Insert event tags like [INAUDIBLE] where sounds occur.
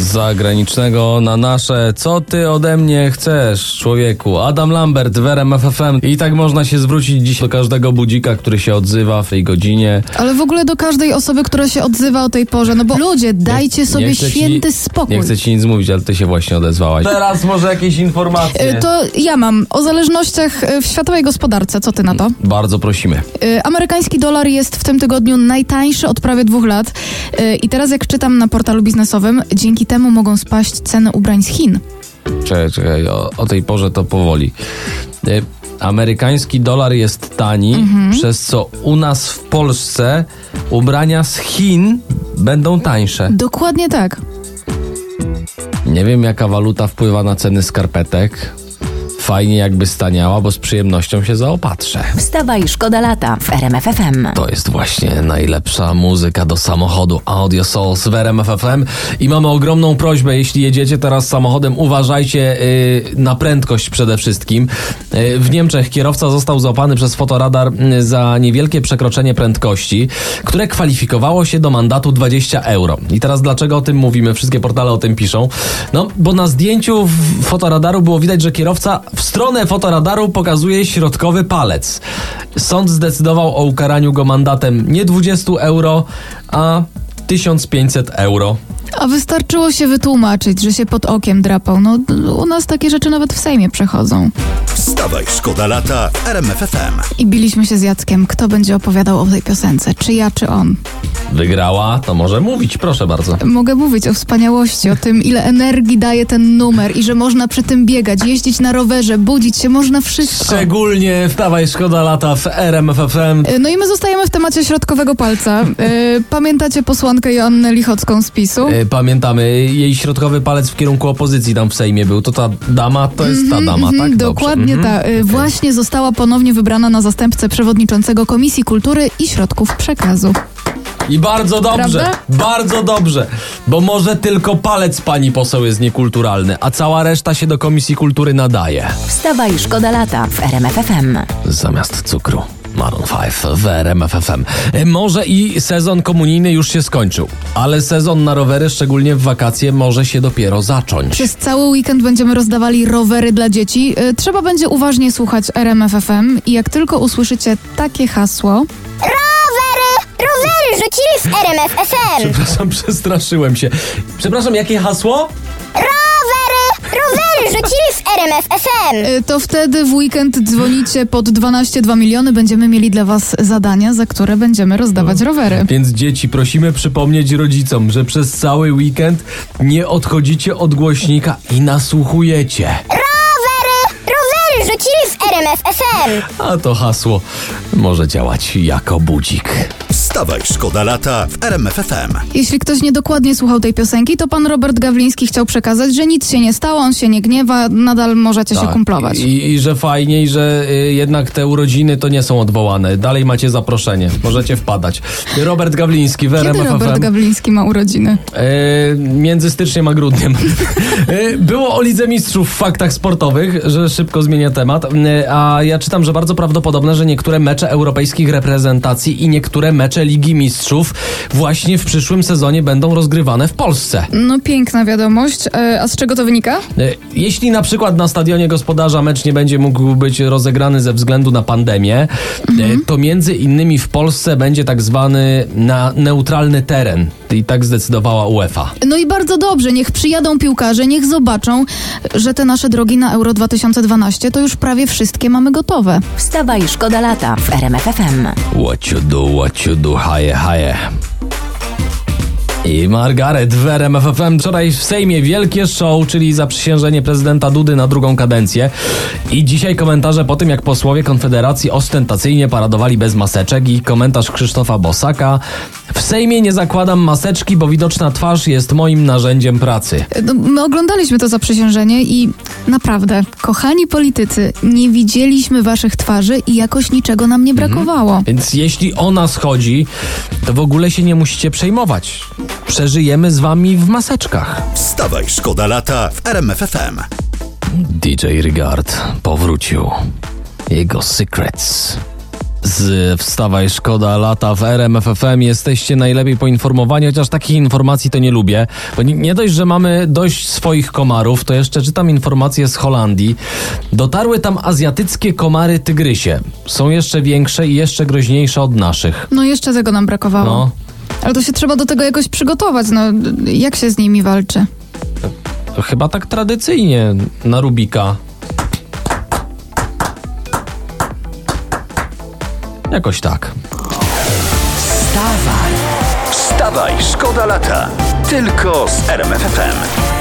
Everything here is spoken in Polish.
Zagranicznego na nasze. Co ty ode mnie chcesz, człowieku? Adam Lambert w RMF FM. I tak można się zwrócić dziś do każdego budzika, który się odzywa w tej godzinie. Ale w ogóle do każdej osoby, która się odzywa o tej porze. No bo ludzie, dajcie sobie chcę święty ci, spokój. Nie chcę ci nic mówić, ale ty się właśnie odezwałaś. Teraz może jakieś informacje. Y, To ja mam o zależnościach y, w światowej gospodarce. Co ty na to? Bardzo prosimy. Y, Amerykański dolar jest w tym tygodniu najtańszy od prawie dwóch lat. I teraz jak czytam na portalu biznesowym, dzięki temu mogą spaść ceny ubrań z Chin. Czekaj, czekaj, o, o tej porze to powoli. Y, Amerykański dolar jest tani, Mhm. przez co u nas w Polsce ubrania z Chin będą tańsze. Dokładnie tak. Nie wiem, jaka waluta wpływa na ceny skarpetek. Fajnie jakby staniała, bo z przyjemnością się zaopatrzę. Wstawaj, szkoda lata w RMFFM. To jest właśnie najlepsza muzyka do samochodu Audio Souls w RMF FM i mamy ogromną prośbę, jeśli jedziecie teraz samochodem, uważajcie yy, na prędkość przede wszystkim. Yy, w Niemczech kierowca został złapany przez fotoradar yy, za niewielkie przekroczenie prędkości, które kwalifikowało się do mandatu 20 euro. I teraz dlaczego o tym mówimy? Wszystkie portale o tym piszą. No, bo na zdjęciu w fotoradaru było widać, że kierowca w stronę fotoradaru pokazuje środkowy palec. Sąd zdecydował o ukaraniu go mandatem nie 20 euro, a 1500 euro. A wystarczyło się wytłumaczyć, że się pod okiem drapał. No, u nas takie rzeczy nawet w Sejmie przechodzą. Wstawaj, szkoda lata w RMFFM. I biliśmy się z Jackiem, kto będzie opowiadał o tej piosence, czy ja, czy on. Wygrała, to może mówić, proszę bardzo. Mogę mówić o wspaniałości, o tym, ile energii daje ten numer i że można przy tym biegać, jeździć na rowerze, budzić się, można wszystko. Szczególnie wstawaj szkoda lata w RMFFM. Y, No i my zostajemy w temacie środkowego palca. Y, Pamiętacie posłankę Joannę Lichocką z PiSu? Y, Pamiętamy, jej środkowy palec w kierunku opozycji tam w Sejmie był. To ta dama, to jest ta dama, tak? Mhm, Dobrze. Dokładnie Mhm. tak. Y, Właśnie została ponownie wybrana na zastępcę przewodniczącego Komisji Kultury i Środków Przekazu. I bardzo dobrze, Prawda? bardzo dobrze, bo może tylko palec pani poseł jest niekulturalny, a cała reszta się do Komisji Kultury nadaje. Wstawaj, szkoda lata w RMFFM. Zamiast cukru. Maroon 5 w RMF FM. E, Może i sezon komunijny już się skończył, ale sezon na rowery, szczególnie w wakacje, może się dopiero zacząć. Przez cały weekend będziemy rozdawali rowery dla dzieci. Y, Trzeba będzie uważnie słuchać RMFFM i jak tylko usłyszycie takie hasło! Rowery rzucili w RMF FM! Przepraszam, [LAUGHS] przestraszyłem się. Przepraszam, jakie hasło? Rowery! Rowery rzucili w RMF FM! y, to wtedy w weekend dzwonicie pod 12,2 miliony. Będziemy mieli dla was zadania, za które będziemy rozdawać rowery. Więc dzieci, prosimy przypomnieć rodzicom, że przez cały weekend nie odchodzicie od głośnika i nasłuchujecie. Rowery! Rowery rzucili w RMF FM! A to hasło może działać jako budzik. Wstawaj, szkoda lata w RMFFM. Jeśli ktoś niedokładnie słuchał tej piosenki, to pan Robert Gawliński chciał przekazać, że nic się nie stało, on się nie gniewa, nadal możecie się kumplować. Tak. I, I że fajnie, i że y, jednak te urodziny to nie są odwołane. Dalej macie zaproszenie. Możecie wpadać. Robert Gawliński w Kiedy RMF Robert. Gawliński ma urodziny? E, między styczniem a grudniem. [LAUGHS] E, Było o Lidze Mistrzów w faktach sportowych, że szybko zmienia temat, E, a ja czytam, że bardzo prawdopodobne, że niektóre mecze europejskich reprezentacji i niektóre mecze Ligi Mistrzów właśnie w przyszłym sezonie będą rozgrywane w Polsce. No piękna wiadomość. E, A z czego to wynika? E, Jeśli na przykład na stadionie gospodarza mecz nie będzie mógł być rozegrany ze względu na pandemię, e, to między innymi w Polsce będzie tak zwany na neutralny teren. I tak zdecydowała UEFA. No i bardzo dobrze, niech przyjadą piłkarze, niech zobaczą, że te nasze drogi na Euro 2012 to już prawie wszystkie mamy gotowe. Wstawaj, szkoda lata w RMFFM. What you do, what you do, haje, haje. I Margaret w wczoraj w Sejmie wielkie show, czyli zaprzysiężenie prezydenta Dudy na drugą kadencję. I dzisiaj komentarze po tym, jak posłowie Konfederacji ostentacyjnie paradowali bez maseczek i komentarz Krzysztofa Bosaka. W Sejmie nie zakładam maseczki, bo widoczna twarz jest moim narzędziem pracy. No, my oglądaliśmy to zaprzysiężenie i naprawdę, kochani politycy, nie widzieliśmy waszych twarzy i jakoś niczego nam nie brakowało. Więc jeśli ona schodzi, to w ogóle się nie musicie przejmować. Przeżyjemy z wami w maseczkach. Wstawaj, szkoda lata w RMFFM. DJ Rigard powrócił. Jego Secrets. Z Wstawaj Szkoda lata w RMFFM. Jesteście najlepiej poinformowani, chociaż takich informacji to nie lubię. Bo nie, dość, że mamy dość swoich komarów, to jeszcze czytam informacje z Holandii. Dotarły tam azjatyckie komary tygrysie. Są jeszcze większe i jeszcze groźniejsze od naszych. No jeszcze tego nam brakowało. No, Ale to się trzeba do tego jakoś przygotować. No, jak się z nimi walczy? chyba tak tradycyjnie na Rubika. Jakoś tak. Wstawaj, szkoda lata. Tylko z RMFFM.